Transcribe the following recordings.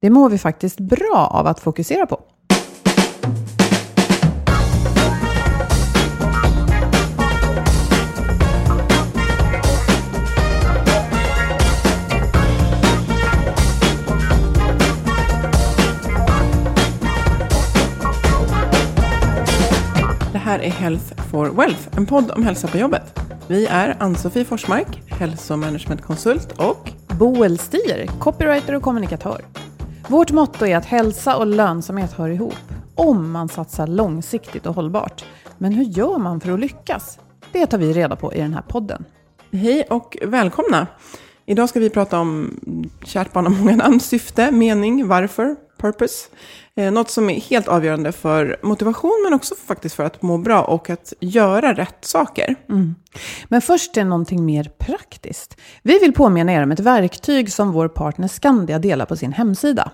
Det mår vi faktiskt bra av att fokusera på. Det här är Health for Wealth, en podd om hälsa på jobbet. Vi är Ann-Sofie Forsmark, hälsomanagementkonsult och Boel Stier, copywriter och kommunikatör. Vårt motto är att hälsa och lönsamhet hör ihop, om man satsar långsiktigt och hållbart. Men hur gör man för att lyckas? Det tar vi reda på i den här podden. hej och välkomna. Idag ska vi prata om kärt barn har många namn, syfte, mening, varför, purpose. Eh, något som är helt avgörande för motivation men också faktiskt för att må bra och att göra rätt saker. Mm. Men först är någonting mer praktiskt. Vi vill påminna er om ett verktyg som vår partner Skandia delar på sin hemsida.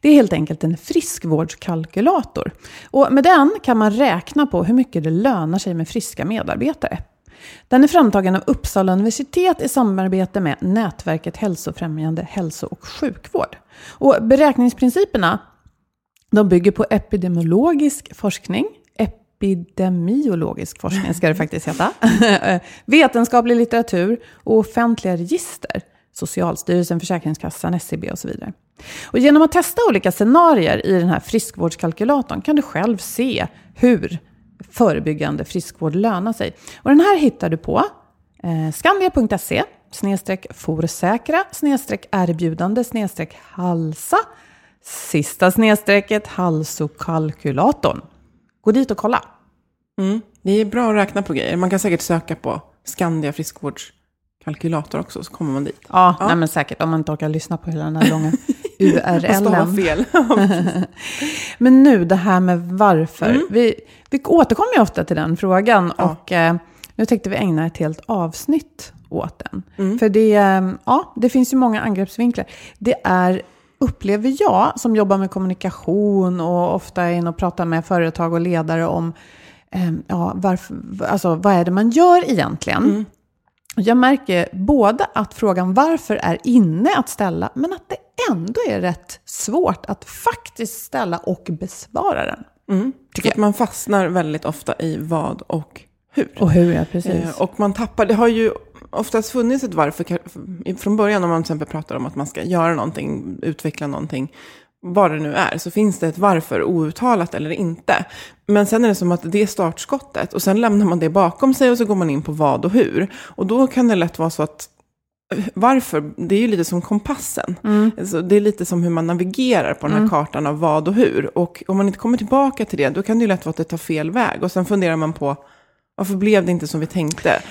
Det är helt enkelt en friskvårdskalkylator. Och med den kan man räkna på hur mycket det lönar sig med friska medarbetare. Den är framtagen av Uppsala universitet i samarbete med nätverket Hälsofrämjande hälso och sjukvård. Och beräkningsprinciperna de bygger på epidemiologisk forskning, epidemiologisk forskning ska det faktiskt heta, vetenskaplig litteratur och offentliga register, Socialstyrelsen, Försäkringskassan, SCB och så vidare. Och genom att testa olika scenarier i den här friskvårdskalkylatorn kan du själv se hur förebyggande friskvård lönar sig. Och den här hittar du på eh, skandia.se snedstreck forsäkra snedstreck erbjudande snedstreck halsa sista snedstrecket halsokalkylatorn. Gå dit och kolla. Mm. Det är bra att räkna på grejer. Man kan säkert söka på Skandia friskvårdskalkylator också, så kommer man dit. Ja, Nej, men säkert om man inte orkar lyssna på hela den här långa URLen. fel. Men nu det här med varför. Mm. Vi, vi återkommer ju ofta till den frågan och eh, nu tänkte vi ägna ett helt avsnitt åt den. Mm. För det, eh, ja, det finns ju många angreppsvinklar. Det är, upplever jag, som jobbar med kommunikation och ofta är inne och pratar med företag och ledare om eh, ja, varför, alltså, vad är det man gör egentligen. Mm. Jag märker både att frågan varför är inne att ställa, men att det ändå är rätt svårt att faktiskt ställa och besvara den. Mm. För att man fastnar väldigt ofta i vad och hur. Och hur, ja precis. Eh, Och man tappar, det har ju oftast funnits ett varför från början om man till exempel pratar om att man ska göra någonting, utveckla någonting, vad det nu är, så finns det ett varför, outtalat eller inte. Men sen är det som att det är startskottet och sen lämnar man det bakom sig och så går man in på vad och hur. Och då kan det lätt vara så att eh, varför, det är ju lite som kompassen. Alltså, det är lite som hur man navigerar på den här kartan av vad och hur. Och om man inte kommer tillbaka till det, då kan det ju lätt vara att det tar fel väg. Och sen funderar man på, varför blev det inte som vi tänkte?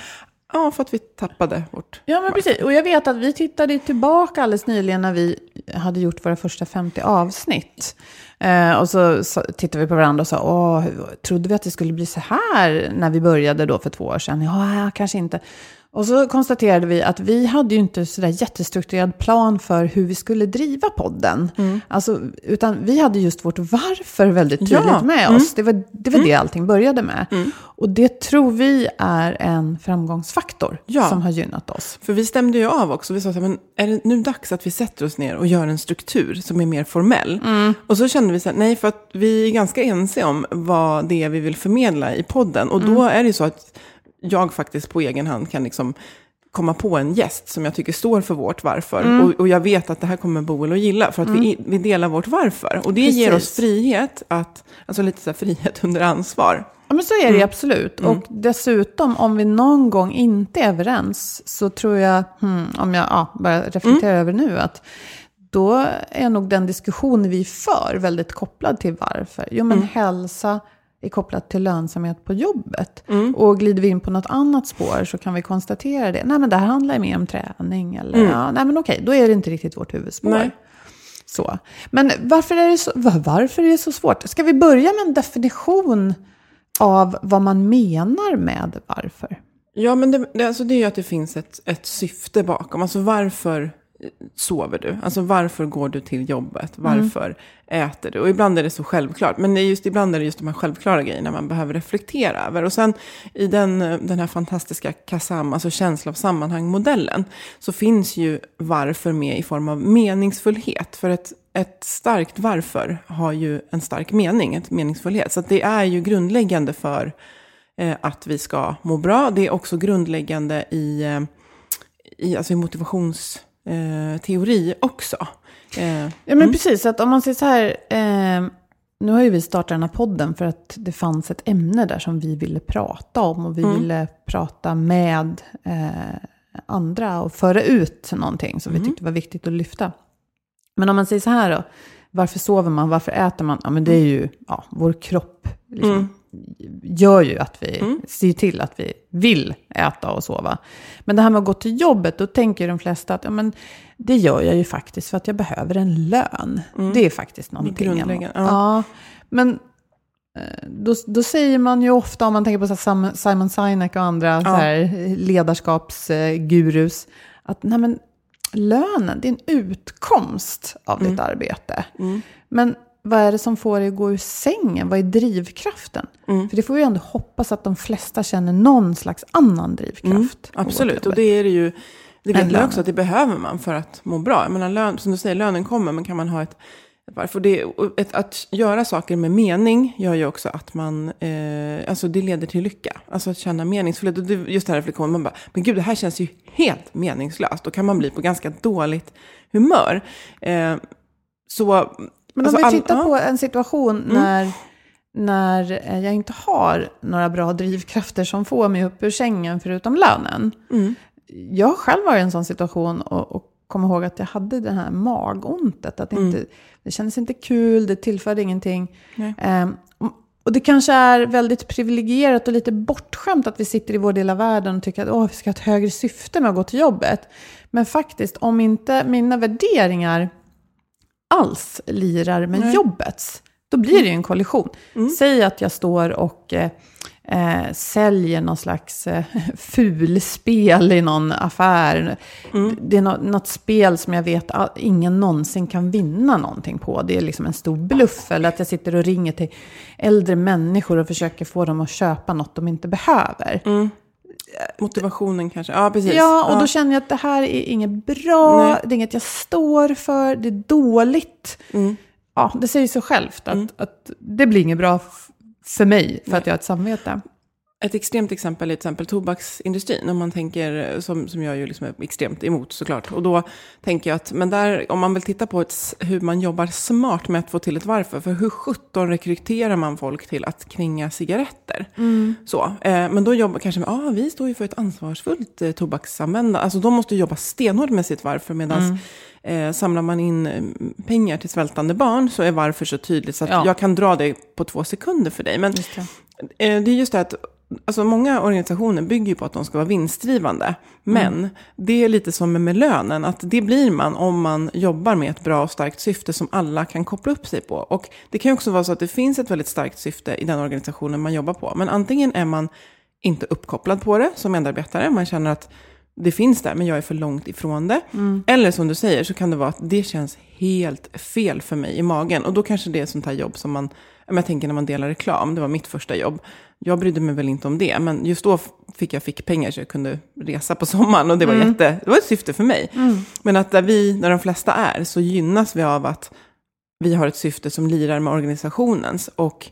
Ja, för att vi tappade vårt Ja, men precis. Och jag vet att vi tittade tillbaka alldeles nyligen när vi hade gjort våra första 50 avsnitt. Eh, och så, så tittade vi på varandra och sa, Åh, trodde vi att det skulle bli så här när vi började då för två år sedan? Ja, kanske inte. Och så konstaterade vi att vi hade ju inte sådär jättestrukturerad plan för hur vi skulle driva podden. Alltså, utan vi hade just vårt varför väldigt tydligt Ja, med mm. oss. Det var, det, var det allting började med. Och det tror vi är en framgångsfaktor Ja. som har gynnat oss. För vi stämde ju av också. Vi sa så här, men är det nu dags att vi sätter oss ner och gör en struktur som är mer formell? Och så kände vi så här, nej, för att vi är ganska ense om vad det är vi vill förmedla i podden. Och då är det ju så att jag faktiskt på egen hand kan liksom komma på en gäst som jag tycker står för vårt varför. Och, och jag vet att det här kommer Boel att gilla, för att vi, vi delar vårt varför. Och det ger oss Precis. frihet, att, alltså lite så frihet under ansvar. Ja, men så är det ju absolut. Och dessutom, om vi någon gång inte är överens, så tror jag, hmm, om jag ja, bara reflekterar över nu, att då är nog den diskussion vi för väldigt kopplad till varför. Jo, men hälsa är kopplat till lönsamhet på jobbet. Och glider vi in på något annat spår så kan vi konstatera det. Nej, men det här handlar mer om träning. Eller, ja, nej, men okej, då är det inte riktigt vårt huvudspår. Nej. Så. Men varför är, det så, var- varför är det så svårt? Ska vi börja med en definition av vad man menar med varför? Ja, men det, det, alltså det är ju att det finns ett, ett syfte bakom. Alltså varför sover du? Alltså varför går du till jobbet? Varför äter du? Och ibland är det så självklart. Men just, ibland är det just de här självklara grejerna man behöver reflektera över. Och sen i den, den här fantastiska KASAM, alltså känsla av sammanhang-modellen, så finns ju varför med i form av meningsfullhet. För ett, ett starkt varför har ju en stark mening, ett meningsfullhet. Så att det är ju grundläggande för eh, att vi ska må bra. Det är också grundläggande i, eh, i, alltså i motivationsteori eh, teori också. Eh, Ja, men precis. Att om man säger så här, eh, nu har ju vi startat den här podden för att det fanns ett ämne där som vi ville prata om. Och vi ville prata med eh, andra och föra ut någonting som vi tyckte var viktigt att lyfta. Men om man säger så här då, varför sover man, varför äter man? Ja, men det är ju, ja, vår kropp liksom, gör ju att vi ser till att vi vill äta och sova. Men det här med att gå till jobbet, då tänker de flesta att ja, men det gör jag ju faktiskt för att jag behöver en lön. Det är faktiskt någonting. ja. Ja, men eh, då, då säger man ju ofta, om man tänker på så här Simon Sinek och andra så här ledarskapsgurus, att nej men, lönen, det är en utkomst av ditt arbete. Men vad är det som får dig att gå ur sängen? Vad är drivkraften? För det får vi ju ändå hoppas att de flesta känner någon slags annan drivkraft. till Absolut, och det är det ju. Det vet lön. också att det behöver man för att må bra. Jag menar, lön, som du säger, lönen kommer, men kan man ha ett... varför det, ett, att göra saker med mening gör ju också att man... Eh, alltså det leder till lycka. Alltså att känna meningsfullhet. Och det, just den här reflektionen, man bara, men gud, det här känns ju helt meningslöst. Då kan man bli på ganska dåligt humör. Eh, så... Men alltså, om vi all- tittar ja. på en situation Mm. när, när eh, jag inte har några bra drivkrafter som får mig upp ur sängen förutom lönen. Mm. Jag själv var i en sån situation och, och kom ihåg att jag hade det här magontet. Att det, inte, det kändes inte kul, det tillförde ingenting. Ehm, och- och det kanske är väldigt privilegierat och lite bortskämt att vi sitter i vår del av världen och tycker att Åh, vi ska ha ett högre syfte med att gå till jobbet. Men faktiskt, om inte mina värderingar alls lirar med jobbets, då blir det ju en kollision. Säg att jag står och eh, eh, säljer någon slags eh, fulspel i någon affär. Det är något, något spel som jag vet att ingen någonsin kan vinna någonting på. Det är liksom en stor bluff. Eller att jag sitter och ringer till äldre människor och försöker få dem att köpa något de inte behöver. Motivationen kanske. Ja, precis. Ja, och då känner jag att det här är inget bra, Nej. det är inget jag står för, det är dåligt. Mm. Ja, det säger sig självt att, att det blir inget bra för mig för att jag har ett samvete. Ett extremt exempel är till exempel tobaksindustrin. Om man tänker, som, som jag ju liksom är extremt emot såklart. Och då tänker jag att, men där, om man vill titta på ett, hur man jobbar smart med att få till ett varför. För hur sjutton rekryterar man folk till att kringa cigaretter? Så, eh, men då jobbar kanske med, ja ah, vi står ju för ett ansvarsfullt eh, tobaksanvändande. Alltså de måste jobba stenhårt med sitt varför. Medan eh, samlar man in eh, pengar till svältande barn så är varför så tydligt. Så att Ja. jag kan dra det på två sekunder för dig. Men det. Eh, Det är just det att alltså många organisationer bygger ju på att de ska vara vinstdrivande. Men det är lite som med lönen, att det blir man om man jobbar med ett bra och starkt syfte som alla kan koppla upp sig på. Och det kan ju också vara så att det finns ett väldigt starkt syfte i den organisationen man jobbar på. Men antingen är man inte uppkopplad på det som medarbetare. Man känner att det finns där, men jag är för långt ifrån det. Eller som du säger, så kan det vara att det känns helt fel för mig i magen. Och då kanske det är ett sånt här jobb som man, men jag tänker när man delar reklam, det var mitt första jobb. Jag brydde mig väl inte om det, men just då fick jag fick pengar så jag kunde resa på sommaren. Och det var, jätte, det var ett syfte för mig. Men att där vi, där de flesta är, så gynnas vi av att vi har ett syfte som lirar med organisationens. Och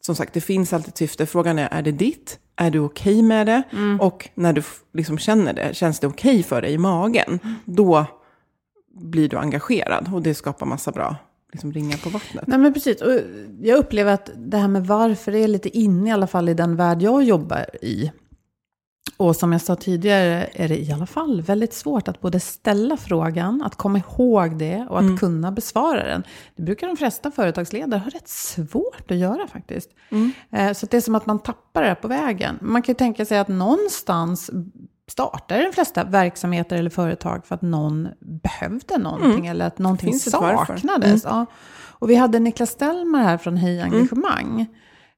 som sagt, det finns alltid ett syfte. Frågan är, är det ditt? Är du okej med det? Och när du liksom känner det, känns det okej för dig i magen? Då blir du engagerad och det skapar massa bra liksom, ringar på vattnet. Nej men precis, och jag upplever att det här med varför är lite inne i alla fall i den värld jag jobbar i. Och som jag sa tidigare är det i alla fall väldigt svårt att både ställa frågan, att komma ihåg det och att kunna besvara den. Det brukar de flesta företagsledare ha rätt svårt att göra faktiskt. Eh, Så det är som att man tappar det på vägen. Man kan ju tänka sig att någonstans startar de flesta verksamheter eller företag för att någon behövde någonting eller att någonting Finns saknades. Ja. Och vi hade Niklas Stellmar här från Hej Engagemang.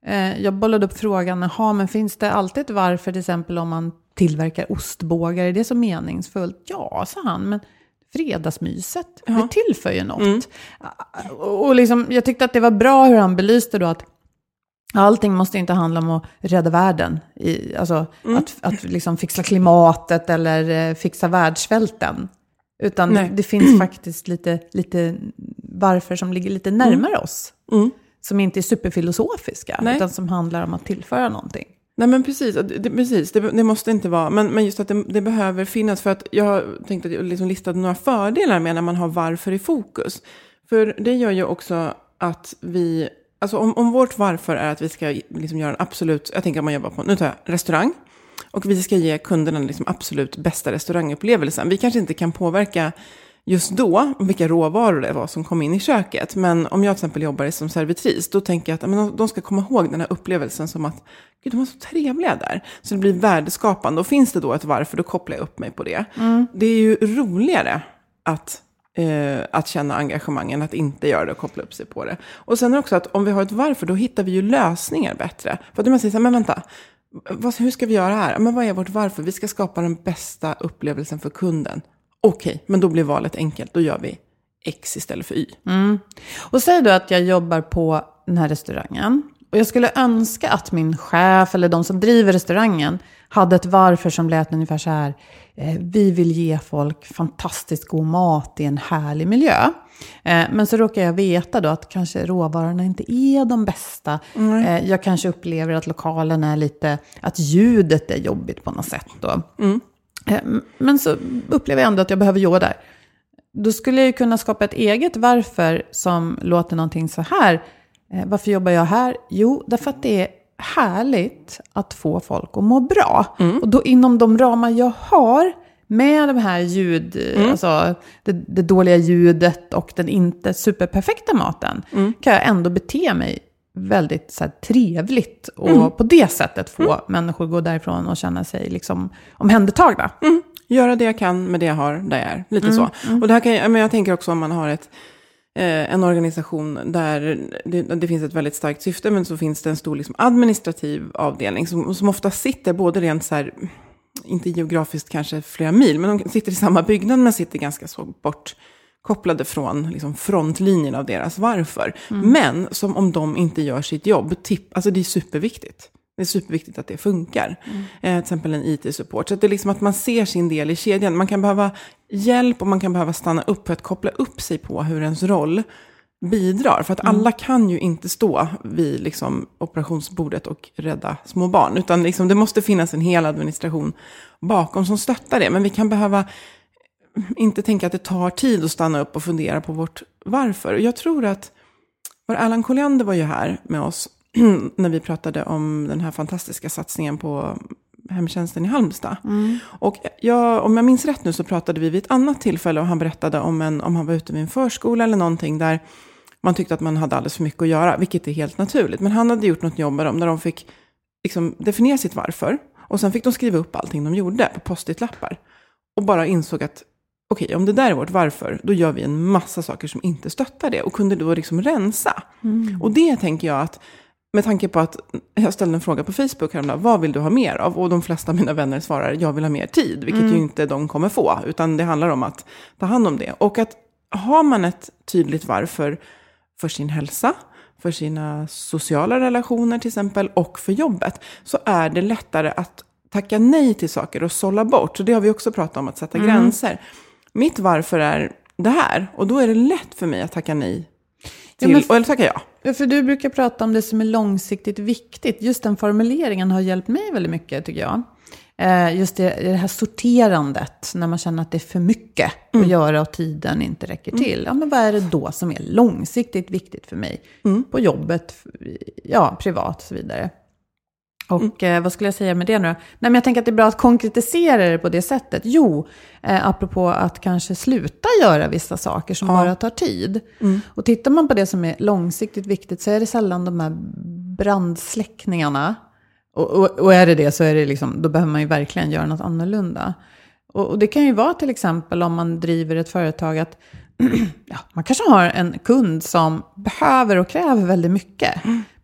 Eh, Jag bollade upp frågan, jaha, men finns det alltid ett varför till exempel om man tillverkar ostbågar? Är det så meningsfullt? Ja, sa han, men fredagsmyset, det tillför ju något. Och liksom, jag tyckte att det var bra hur han belyste då att Allting måste inte handla om att rädda världen. I, alltså att, att liksom fixa klimatet eller eh, fixa världssvälten. Utan Nej. det finns faktiskt lite, lite varför som ligger lite närmare oss. Som inte är superfilosofiska, Nej. utan som handlar om att tillföra någonting. Nej men precis, det, det, precis det, det måste inte vara, men, men just att det, det behöver finnas. För att jag tänkte att jag liksom listade några fördelar med när man har varför i fokus. För det gör ju också att vi, alltså om, om vårt varför är att vi ska liksom göra en absolut, jag tänker om man jobbar på, nu tar jag restaurang. Och vi ska ge kunderna liksom absolut bästa restaurangupplevelsen. Vi kanske inte kan påverka just då vilka råvaror det var som kom in i köket. Men om jag till exempel jobbar som servitris, då tänker jag att men de- ska komma ihåg den här upplevelsen som att Gud, de var så trevliga där. Så det blir värdeskapande. Och finns det då ett varför, då kopplar jag upp mig på det. Det är ju roligare att, eh, att känna engagemangen, att inte göra det och koppla upp sig på det. Och sen också att om vi har ett varför, då hittar vi ju lösningar bättre. För att man säger så här, men vänta, vad, hur ska vi göra här? Men vad är vårt varför? Vi ska skapa den bästa upplevelsen för kunden. Okej, men då blir valet enkelt. Då gör vi X istället för Y. Mm. Och säg då att jag jobbar på den här restaurangen. Och jag skulle önska att min chef eller de som driver restaurangen hade ett varför som lät ungefär så här. Eh, vi vill ge folk fantastiskt god mat i en härlig miljö. Eh, men så råkar jag veta då att kanske råvarorna inte är de bästa. Eh, jag kanske upplever att lokalen är lite, att ljudet är jobbigt på något sätt då. Eh, men så upplever jag ändå att jag behöver jobba där. Då skulle jag ju kunna skapa ett eget varför som låter någonting så här. Varför jobbar jag här? Jo, därför att det är härligt att få folk att må bra. Och då inom de ramar jag har med de här ljud, alltså det, det dåliga ljudet och den inte superperfekta maten, kan jag ändå bete mig väldigt så här, trevligt och på det sättet få människor att gå därifrån och känna sig liksom omhändertagna. Göra det jag kan med det jag har där jag är. Lite så. Och det här kan, men jag tänker också om man har ett, eh, en organisation där det, det finns ett väldigt starkt syfte, men så finns det en stor liksom, administrativ avdelning som, som ofta sitter både rent så här, inte geografiskt kanske flera mil, men de sitter i samma byggnad men sitter ganska så bortkopplade från liksom, frontlinjen av deras varför. Men som om de inte gör sitt jobb, tipp, alltså det är superviktigt. Det är superviktigt att det funkar. Eh, till exempel en IT-support. Så det är liksom att man ser sin del i kedjan. Man kan behöva hjälp och man kan behöva stanna upp för att koppla upp sig på hur ens roll bidrar. För att alla kan ju inte stå vid liksom, operationsbordet och rädda små barn. Utan liksom, det måste finnas en hel administration bakom som stöttar det. Men vi kan behöva inte tänka att det tar tid att stanna upp och fundera på vårt varför. Och jag tror att vår Allan Colliander var ju här med oss när vi pratade om den här fantastiska satsningen på hemtjänsten i Halmstad. Och jag, om jag minns rätt nu så pratade vi vid ett annat tillfälle och han berättade om, en, om han var ute vid en förskola eller någonting där man tyckte att man hade alldeles för mycket att göra, vilket är helt naturligt. Men han hade gjort något jobb med dem där de fick liksom definiera sitt varför. Och sen fick de skriva upp allting de gjorde på post-it-lappar. Och bara insåg att okej, om det där är vårt varför, då gör vi en massa saker som inte stöttar det. Och kunde då liksom rensa. Och det tänker jag att med tanke på att jag ställde en fråga på Facebook häromdagen, vad vill du ha mer av? Och de flesta av mina vänner svarar, jag vill ha mer tid, vilket Mm. ju inte de kommer få, utan det handlar om att ta hand om det. Och att har man ett tydligt varför för sin hälsa, för sina sociala relationer till exempel, och för jobbet, så är det lättare att tacka nej till saker och sålla bort. Så det har vi också pratat om, att sätta Mm. gränser. Mitt varför är det här, och då är det lätt för mig att tacka nej till, men- eller tacka ja. Ja, för du brukar prata om det som är långsiktigt viktigt. Just den formuleringen har hjälpt mig väldigt mycket tycker jag. Eh, Just det, det här sorterandet, när man känner att det är för mycket att göra och tiden inte räcker till. Ja, men vad är det då som är långsiktigt viktigt för mig? På jobbet, ja, privat och så vidare. Och eh, vad skulle jag säga med det nu? Nej, men jag tänker att det är bra att konkretisera det på det sättet. Jo, eh, apropå att kanske sluta göra vissa saker som bara tar tid. Och tittar man på det som är långsiktigt viktigt så är det sällan de här brandsläckningarna. Och, och, och är det det så är det liksom, då behöver man ju verkligen göra något annorlunda. Och, och det kan ju vara till exempel om man driver ett företag att ja, man kanske har en kund som behöver och kräver väldigt mycket.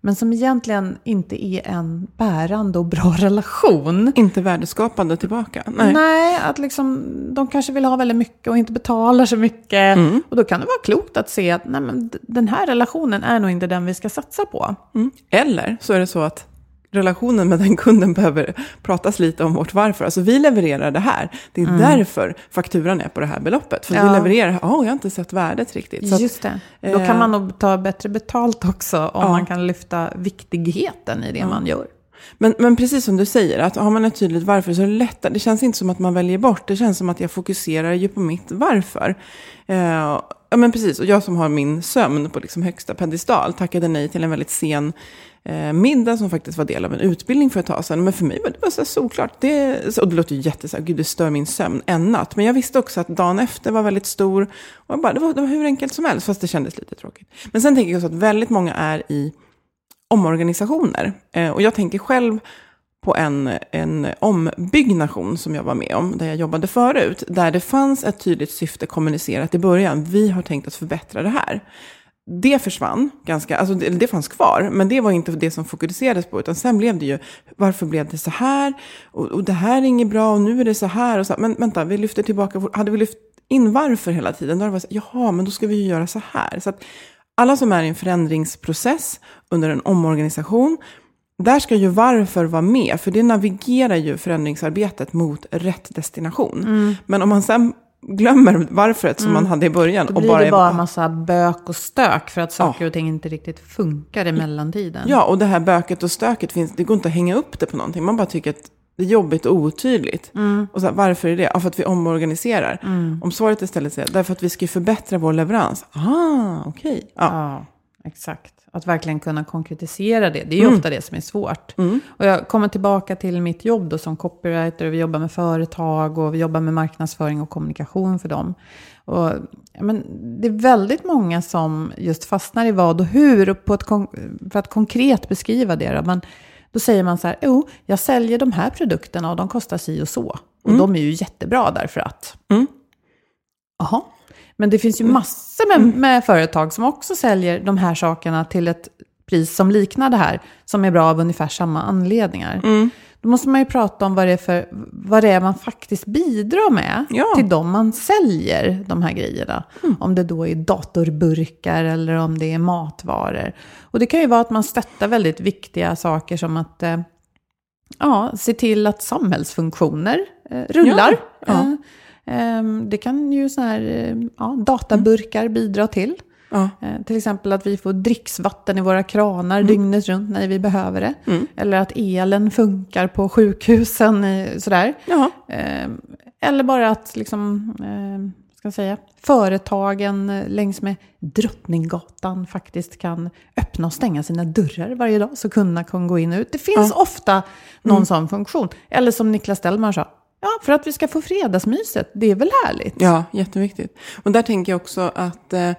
Men som egentligen inte är en bärande och bra relation. Inte värdeskapande tillbaka. Nej. Nej. att liksom, de kanske vill ha väldigt mycket och inte betalar så mycket. Och då kan det vara klokt att se att nej, men den här relationen är nog inte den vi ska satsa på. Mm. Eller så är det så att relationen med den kunden behöver pratas lite om vårt varför. Alltså vi levererar det här. Det är därför fakturan är på det här beloppet. För vi Ja. levererar, ja, jag har inte sett värdet riktigt. Så Just det. Då eh, kan man nog ta bättre betalt också om Ja. man kan lyfta viktigheten i det man gör. men, men precis som du säger, att har man ett tydligt varför så är det lättare. Det känns inte som att man väljer bort. Det känns som att jag fokuserar ju på mitt varför. Eh, ja, men precis. Och jag som har min sömn på liksom högsta pedestal tackade nej till en väldigt sen eh, middag som faktiskt var del av en utbildning för ett tag sedan. Men för mig var det bara så här solklart. Det, och det låter ju jättesåhär, gud det stör min sömn en natt. Men jag visste också att dagen efter var väldigt stor. Och bara, det, var, det var hur enkelt som helst, fast det kändes lite tråkigt. Men sen tänker jag också att väldigt många är i omorganisationer. Eh, och jag tänker själv på en, en ombyggnation som jag var med om, där jag jobbade förut, där det fanns ett tydligt syfte kommunicerat i början. Vi har tänkt att förbättra det här. Det försvann, ganska, alltså det, det fanns kvar, men det var inte det som fokuserades på, utan sen blev det ju, varför blev det så här? Och, och det här är inget bra, och nu är det så här. Och så, men vänta, vi lyfter tillbaka, hade vi lyft in varför hela tiden, då hade det varit så, jaha, men då ska vi ju göra så här. Så att alla som är i en förändringsprocess under en omorganisation, där ska ju varför vara med, för det navigerar ju förändringsarbetet mot rätt destination. Men om man sen glömmer varföret som man hade i början Då och blir bara det bara en massa bök och stök för att saker och ting inte riktigt funkar i mellantiden. Ja, och det här böket och stöket finns, det går inte att hänga upp det på någonting. Man bara tycker att det är jobbigt och otydligt. Och så här, varför är det? Ja, för att vi omorganiserar. Om svaret istället är därför att vi ska förbättra vår leverans. Ah, okej. Ja. Ja, exakt. Att verkligen kunna konkretisera det. Det är ju ofta det som är svårt. Och jag kommer tillbaka till mitt jobb då som copywriter. Vi jobbar med företag och vi jobbar med marknadsföring och kommunikation för dem. Och, ja, men, det är väldigt många som just fastnar i vad och hur. Och på ett, för att konkret beskriva det. Då, men, då säger man så här, jo, jag säljer de här produkterna och de kostar si och så. Och de är ju jättebra därför att. Jaha. Men det finns ju massor med, med företag som också säljer de här sakerna till ett pris som liknar det här, som är bra av ungefär samma anledningar. Då måste man ju prata om vad det är, för, vad det är man faktiskt bidrar med Ja. till de man säljer de här grejerna. Om det då är datorburkar eller om det är matvaror. Och det kan ju vara att man stöttar väldigt viktiga saker som att eh, ja, se till att samhällsfunktioner eh, rullar. Ja, ja. Eh, det kan ju så här, eh, ja, databurkar bidra till. Ja. Eh, till exempel att vi får dricksvatten i våra kranar dygnet runt när vi behöver det. Eller att elen funkar på sjukhusen. Sådär. Jaha. Eh, eller bara att liksom, eh, ska jag säga, företagen eh, längs med Drottninggatan faktiskt kan öppna och stänga sina dörrar varje dag så kunderna kan gå in och ut. Det finns ofta någon sån funktion. Eller som Niklas Stellman sa, ja, för att vi ska få fredagsmyset, det är väl härligt? Ja, jätteviktigt. Och där tänker jag också att eh,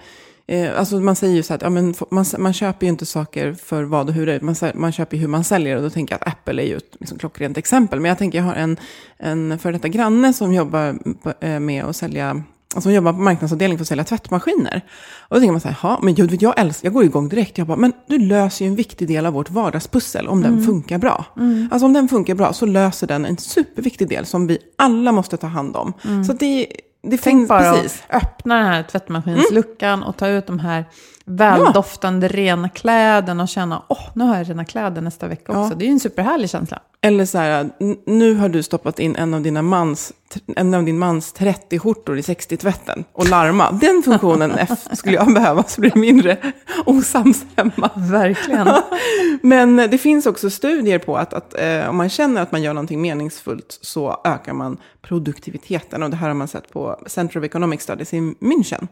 eh alltså man säger ju så här att ja, men, man, man köper ju inte saker för vad och hur det är. Man, man köper ju hur man säljer och då tänker jag att Apple är ju ett liksom, klockrent exempel. Men jag tänker jag har en, en före detta granne som jobbar eh, med att sälja som jobbar på marknadsavdelning för att sälja tvättmaskiner. Och då tänker man så här, ja, men jag, jag, älskar, jag går igång direkt. Jag bara, men du löser ju en viktig del av vårt vardagspussel om den funkar bra. Alltså om den funkar bra så löser den en superviktig del som vi alla måste ta hand om. Så det, det Tänk finns bara precis. att öppna den här tvättmaskinsluckan och ta ut de här väldoftande rena kläderna och känna, åh, nu har jag rena kläder nästa vecka också. Det är ju en superhärlig känsla. Eller så här, nu har du stoppat in en av, dina mans, en av din mans 30-skjortor i 60-tvätten och larma. Den funktionen F skulle jag behöva så blir det mindre osams hemma. Verkligen. Men det finns också studier på att, att eh, om man känner att man gör någonting meningsfullt så ökar man produktiviteten. Och det här har man sett på Center of Economic Studies i München.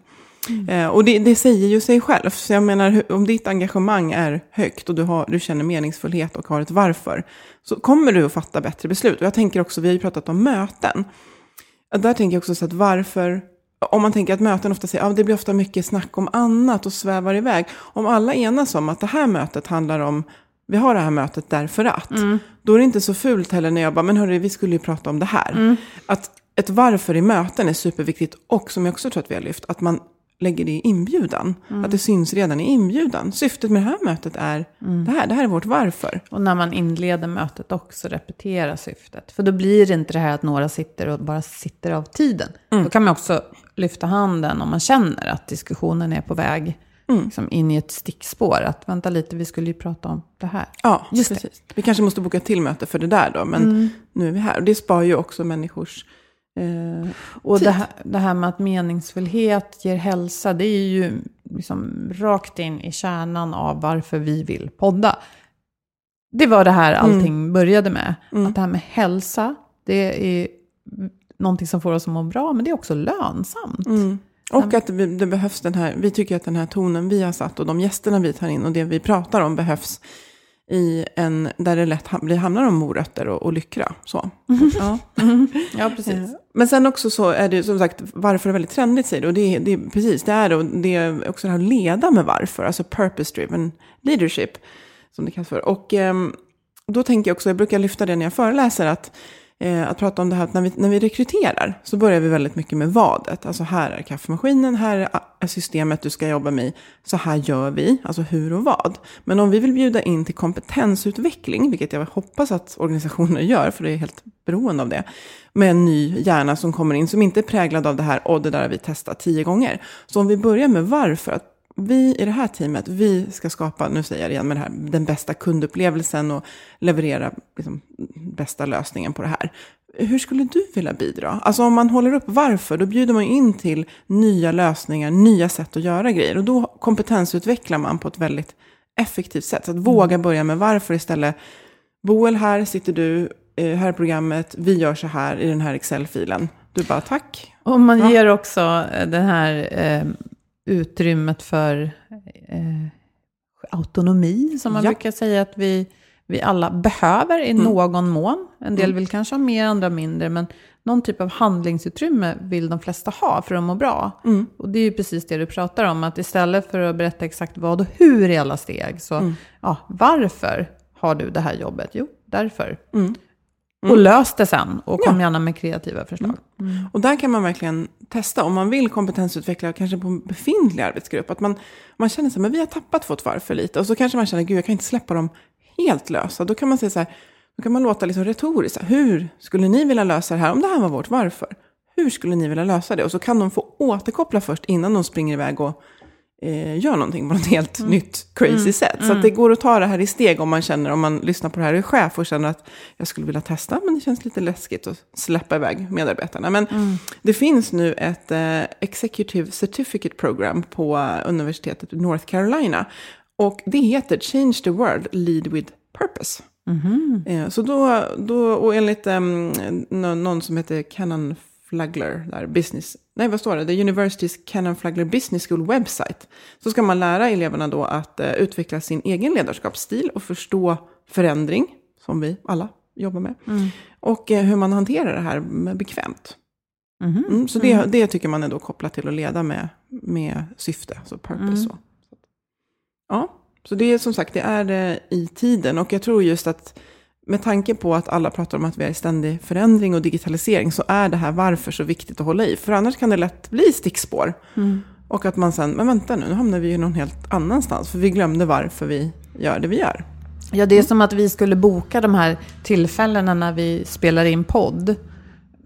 Eh, och det, det säger ju sig själv. Så jag menar, om ditt engagemang är högt och du, har, du känner meningsfullhet och har ett varför, så kommer du att fatta bättre beslut. Och jag tänker också, vi har ju pratat om möten. Där tänker jag också så att varför, om man tänker att möten ofta säger, ja det blir ofta mycket snack om annat och svävar iväg. Om alla enas om att det här mötet handlar om, vi har det här mötet därför att, då är det inte så fult heller när jag bara, men hörru, vi skulle ju prata om det här. Att ett varför i möten är superviktigt och som jag också tror att vi har lyft, att man lägger det i inbjudan. Att det syns redan i inbjudan. Syftet med det här mötet är det här, det här är vårt varför. Och när man inleder mötet också repetera syftet. För då blir det inte det här att några sitter och bara sitter av tiden. Då kan man också lyfta handen om man känner att diskussionen är på väg liksom in i ett stickspår. Att vänta lite, vi skulle ju prata om det här. Ja, Just det. precis. Vi kanske måste boka till möte för det där då, men nu är vi här. Och det spar ju också människors eh, Och tid. det här, det här med att meningsfullhet ger hälsa, det är ju liksom rakt in i kärnan av varför vi vill podda. Det var det här allting började med. Att det här med hälsa, det är någonting som får oss att må bra, men det är också lönsamt. Och att det, det behövs den här, vi tycker att den här tonen vi har satt och de gästerna vi tar in och det vi pratar om behövs i en, där det lätt blir, hamnar om morötter och, och lyckra. Så. Ja. Ja, precis. Men sen också så är det som sagt, varför är väldigt trendigt säger du. Och det, det, precis, det är det. Och det är också det här att leda med varför, alltså purpose-driven leadership, som det kallas för. Och ehm, då tänker jag också, jag brukar lyfta det när jag föreläser, att, eh, att prata om det här att när vi, när vi rekryterar så börjar vi väldigt mycket med vadet. Alltså här är kaffemaskinen, här är- systemet du ska jobba med, så här gör vi, alltså hur och vad. Men om vi vill bjuda in till kompetensutveckling, vilket jag hoppas att organisationer gör, för det är helt beroende av det, med en ny hjärna som kommer in, som inte är präglad av det här, och det där har vi testat tio gånger. Så om vi börjar med varför, att vi i det här teamet, vi ska skapa, nu säger jag igen med det här, den bästa kundupplevelsen och leverera liksom, bästa lösningen på det här. Hur skulle du vilja bidra? Alltså om man håller upp varför, då bjuder man in till nya lösningar, nya sätt att göra grejer. Och då kompetensutvecklar man på ett väldigt effektivt sätt. Så att våga börja med varför istället. Boel, här sitter du, eh, här är programmet, vi gör så här i den här Excel-filen. Du bara tack. Och man Ja. ger också eh, det här eh, utrymmet för eh, autonomi, som man Ja. brukar säga att vi, vi alla behöver i Mm. någon mån. En del vill kanske ha mer, andra mindre, men någon typ av handlingsutrymme vill de flesta ha för att må bra. Mm. Och det är ju precis det du pratar om, att istället för att berätta exakt vad och hur i alla steg, så Mm. ja, varför har du det här jobbet? Jo, därför. Mm. Och lös det sen, och kom Ja. gärna med kreativa förslag. Och där kan man verkligen testa, om man vill kompetensutveckla kanske på en befintlig arbetsgrupp, att man, man känner så här, men vi har tappat vårt varför lite, och så kanske man känner, gud jag kan inte släppa dem helt lösa. Då kan man säga så här, då kan man låta liksom retoriskt, hur skulle ni vilja lösa det här, om det här var vårt varför? Hur skulle ni vilja lösa det? Och så kan de få återkoppla först innan de springer iväg och eh, gör någonting på något helt nytt crazy sätt. Så att det går att ta det här i steg om man känner, om man lyssnar på det här och är chef och känner att jag skulle vilja testa, men det känns lite läskigt att släppa iväg medarbetarna. Men det finns nu ett eh, Executive Certificate Program på universitetet i North Carolina. Och det heter Change the World, Lead with Purpose. Eh, Så då, då, och enligt um, någon som heter Canon Flagler, där business, nej vad står det, The University's Canon Flagler Business School website, så ska man lära eleverna då att eh, utveckla sin egen ledarskapsstil och förstå förändring, som vi alla jobbar med, och eh, hur man hanterar det här med bekvämt. Mm, så det, det tycker man är då kopplat till att leda med, med syfte, alltså purpose. Så. Ja, så det är som sagt, det är eh, i tiden. Och jag tror just att med tanke på att alla pratar om att vi är i ständig förändring och digitalisering så är det här varför så viktigt att hålla i. För annars kan det lätt bli stickspår. Och att man sen, men vänta nu, nu hamnar vi ju någon helt annanstans. För vi glömde varför vi gör det vi gör. Ja, det är som att vi skulle boka de här tillfällena när vi spelar in podd.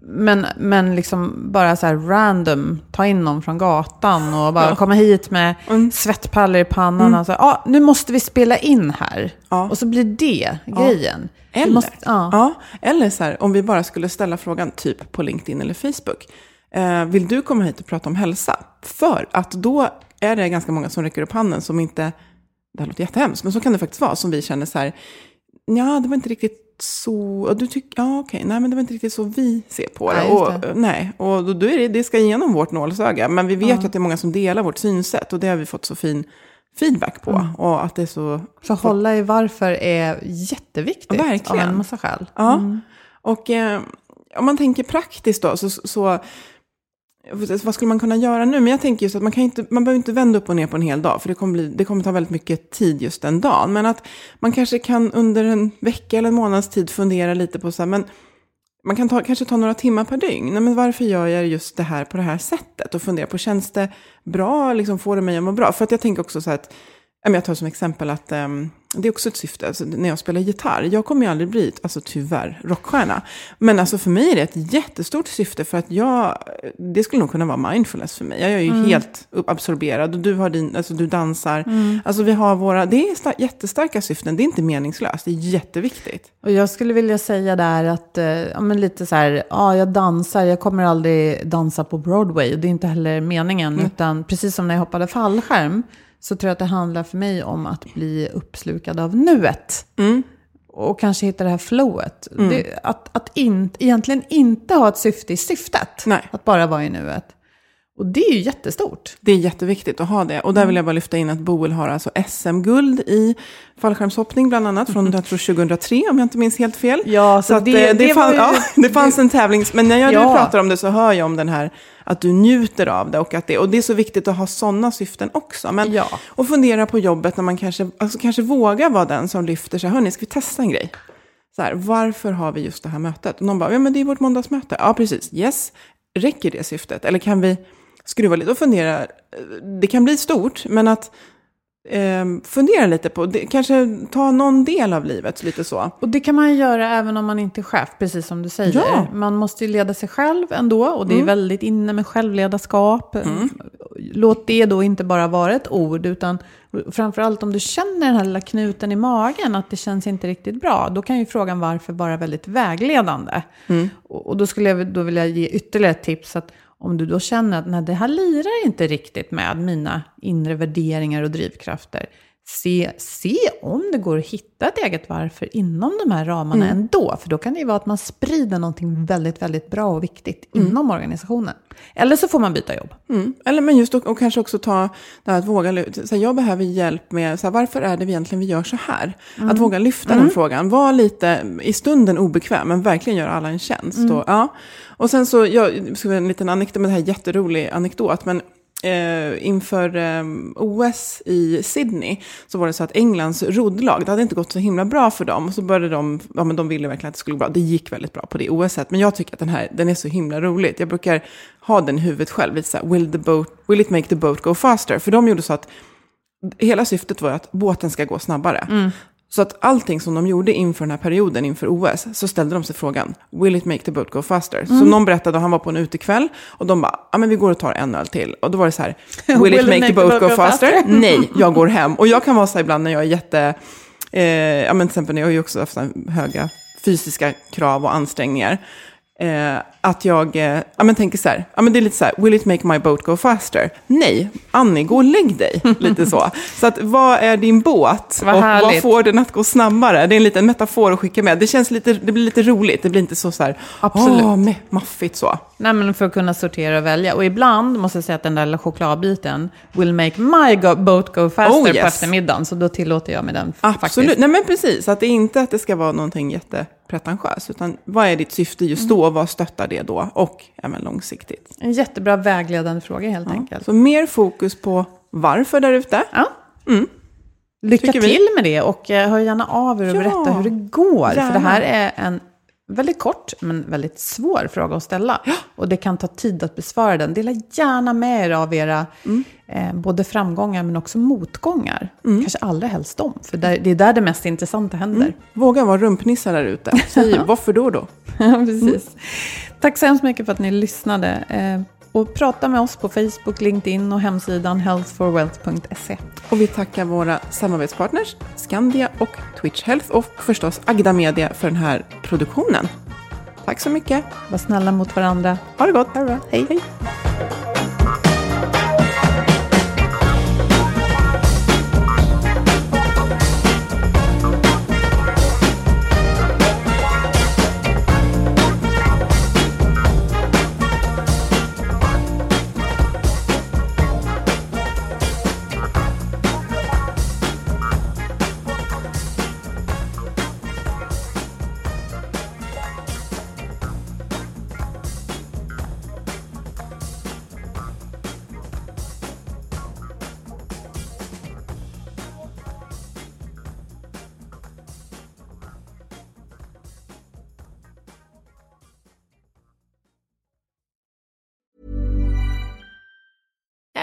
Men, men liksom bara så här random, ta in någon från gatan och bara Ja. komma hit med Mm. svettpallor i pannan och så, ja, nu måste vi spela in här. Ja. Och så blir det grejen. Vi Eller, måste, ja. ja, eller så här, om vi bara skulle ställa frågan typ på LinkedIn eller Facebook. Eh, vill du komma hit och prata om hälsa? För att då är det ganska många som räcker upp handen som inte, det här låter jättehemskt, men så kan det faktiskt vara, som vi känner så här, ja det var inte riktigt så, du tycker, ja okej, nej men det var inte riktigt så vi ser på det. Nej, och, det. nej, och då, då är det, det ska igenom vårt nålsöga, men vi vet ju att det är många som delar vårt synsätt och det har vi fått så fin feedback på. Mm. Och att det är så Så hålla i varför är jätteviktigt Ja, verkligen. av en massa skäl. Ja, och eh, om man tänker praktiskt då, så, så vad skulle man kunna göra nu? Men jag tänker just att man, kan inte, man behöver inte vända upp och ner på en hel dag, för det kommer, bli, det kommer ta väldigt mycket tid just den dagen. Men att man kanske kan under en vecka eller en månads tid fundera lite på så här, men man kan ta, kanske ta några timmar per dygn. Nej, men varför gör jag just det här på det här sättet? Och fundera på, känns det bra? Liksom, får det mig att må bra? För att jag tänker också så här att, jag tar som exempel att ehm, det är också ett syfte. Alltså, när jag spelar gitarr, jag kommer ju aldrig bli, alltså tyvärr, rockstjärna. Men alltså för mig är det ett jättestort syfte för att jag, det skulle nog kunna vara mindfulness för mig. Jag är ju helt upp- absorberad och du, har din, alltså, du dansar. Alltså vi har våra, det är sta- jättestarka syften, det är inte meningslöst, det är jätteviktigt. Och jag skulle vilja säga där att, eh, ja men lite så här, ja jag dansar, jag kommer aldrig dansa på Broadway och det är inte heller meningen. Utan precis som när jag hoppade fallskärm så tror jag att det handlar för mig om att bli uppslukad av nuet. Och kanske hitta det här flowet. Det, att att in, egentligen inte ha ett syfte i syftet. Nej. Att bara vara i nuet. Och det är ju jättestort. Det är jätteviktigt att ha det. Och där vill jag bara lyfta in att Boel har alltså SM-guld i fallskärmshoppning bland annat från jag tror 2003 om jag inte minns helt fel. Ja, så att, det- eh, det fann, var ju- ja, det fanns en tävlings... Men när jag Ja. pratar om det så hör jag om den här att du njuter av det och att det, och det är så viktigt att ha sådana syften också. Men, Ja. Och fundera på jobbet när man kanske, alltså kanske vågar vara den som lyfter sig. Hörni, ska vi testa en grej? Så här, varför har vi just det här mötet? Och någon bara, ja men det är vårt måndagsmöte. Ja, precis. Yes. Räcker det syftet? Eller kan vi skruva lite och fundera? eh, Det kan bli stort, men att eh, fundera lite på, det, kanske ta någon del av livet lite så. Och det kan man ju göra även om man inte är chef, precis som du säger. Ja. Mm. Man måste ju leda sig själv ändå och det är väldigt inne med självledarskap. Låt det då inte bara vara ett ord, utan framförallt om du känner den här lilla knuten i magen, att det känns inte riktigt bra, då kan ju frågan varför vara väldigt vägledande. Mm. Och, och då skulle jag då vilja ge ytterligare ett tips, att om du då känner att nej, det här lirar inte riktigt med mina inre värderingar och drivkrafter, se, se om det går att hitta ett eget varför inom de här ramarna Mm. ändå. För då kan det ju vara att man sprider någonting väldigt, väldigt bra och viktigt Mm. inom organisationen. Eller så får man byta jobb. Mm. Eller men just och, och kanske också ta det här att våga lyfta. Så jag behöver hjälp med så här, varför är det vi egentligen vi gör så här? Att våga lyfta den frågan. Var lite i stunden obekväm, men verkligen göra alla en tjänst. Och, ja. och sen så, jag ska en liten anekdot, men det här är jätterolig anekdot. Men eh, inför eh, OS i Sydney så var det så att Englands roddlag, det hade inte gått så himla bra för dem. Så började de, ja men de ville verkligen att det skulle gå bra. Det gick väldigt bra på det OSet. Men jag tycker att den här, den är så himla rolig. Jag brukar ha den i huvudet själv, lite så här, will, the boat, will it make the boat go faster? För de gjorde så att hela syftet var att båten ska gå snabbare. Mm. Så att allting som de gjorde inför den här perioden, inför OS, så ställde de sig frågan, will it make the boat go faster? Så någon berättade att han var på en utekväll och de bara, ja men vi går och tar en öl till. Och då var det så här, will, it make, the boat, go, faster? Nej, jag går hem. Och jag kan vara så här ibland när jag är jätte, eh, ja men till exempel när jag har ju också haft höga fysiska krav och ansträngningar. Eh, att jag eh, ja, men tänker så här, ja, men det är lite så här, will it make my boat go faster? Nej, Annie, gå och lägg dig. lite så. Så att, vad är din båt? Vad och vad härligt. får den att gå snabbare? Det är en liten metafor att skicka med. Det, känns lite, det blir lite roligt, det blir inte så, så här, Absolut. me- maffigt så. Nej, men för att kunna sortera och välja. Och ibland måste jag säga att den där chokladbiten will make my go- boat go faster Oh, på yes. eftermiddagen. Så då tillåter jag mig den Absolut, faktiskt. nej men precis. Att det är inte att det ska vara någonting jättepretentiöst, utan vad är ditt syfte just då? Vad stöttar det då? Och även långsiktigt. En jättebra vägledande fråga helt enkelt. Så mer fokus på varför där ute. Ja. Lycka Tycker vi. till med det och eh, hör gärna av er och Ja, berätta hur det går. För gärna. det här är en väldigt kort men väldigt svår fråga att ställa. Och det kan ta tid att besvara den. Dela gärna med er av era Mm. eh, både framgångar men också motgångar. Kanske allra helst dem, för där, det är där det mest intressanta händer. Våga vara rumpnissar där ute. Säg varför då då? Ja, precis. Tack så hemskt mycket för att ni lyssnade. Eh, och prata med oss på Facebook, LinkedIn och hemsidan healthforwealth.se. Och vi tackar våra samarbetspartners Skandia och Twitch Health och förstås Agda Media för den här produktionen. Tack så mycket. Var snälla mot varandra. Ha det gott. Ha det bra. Hej. Hej.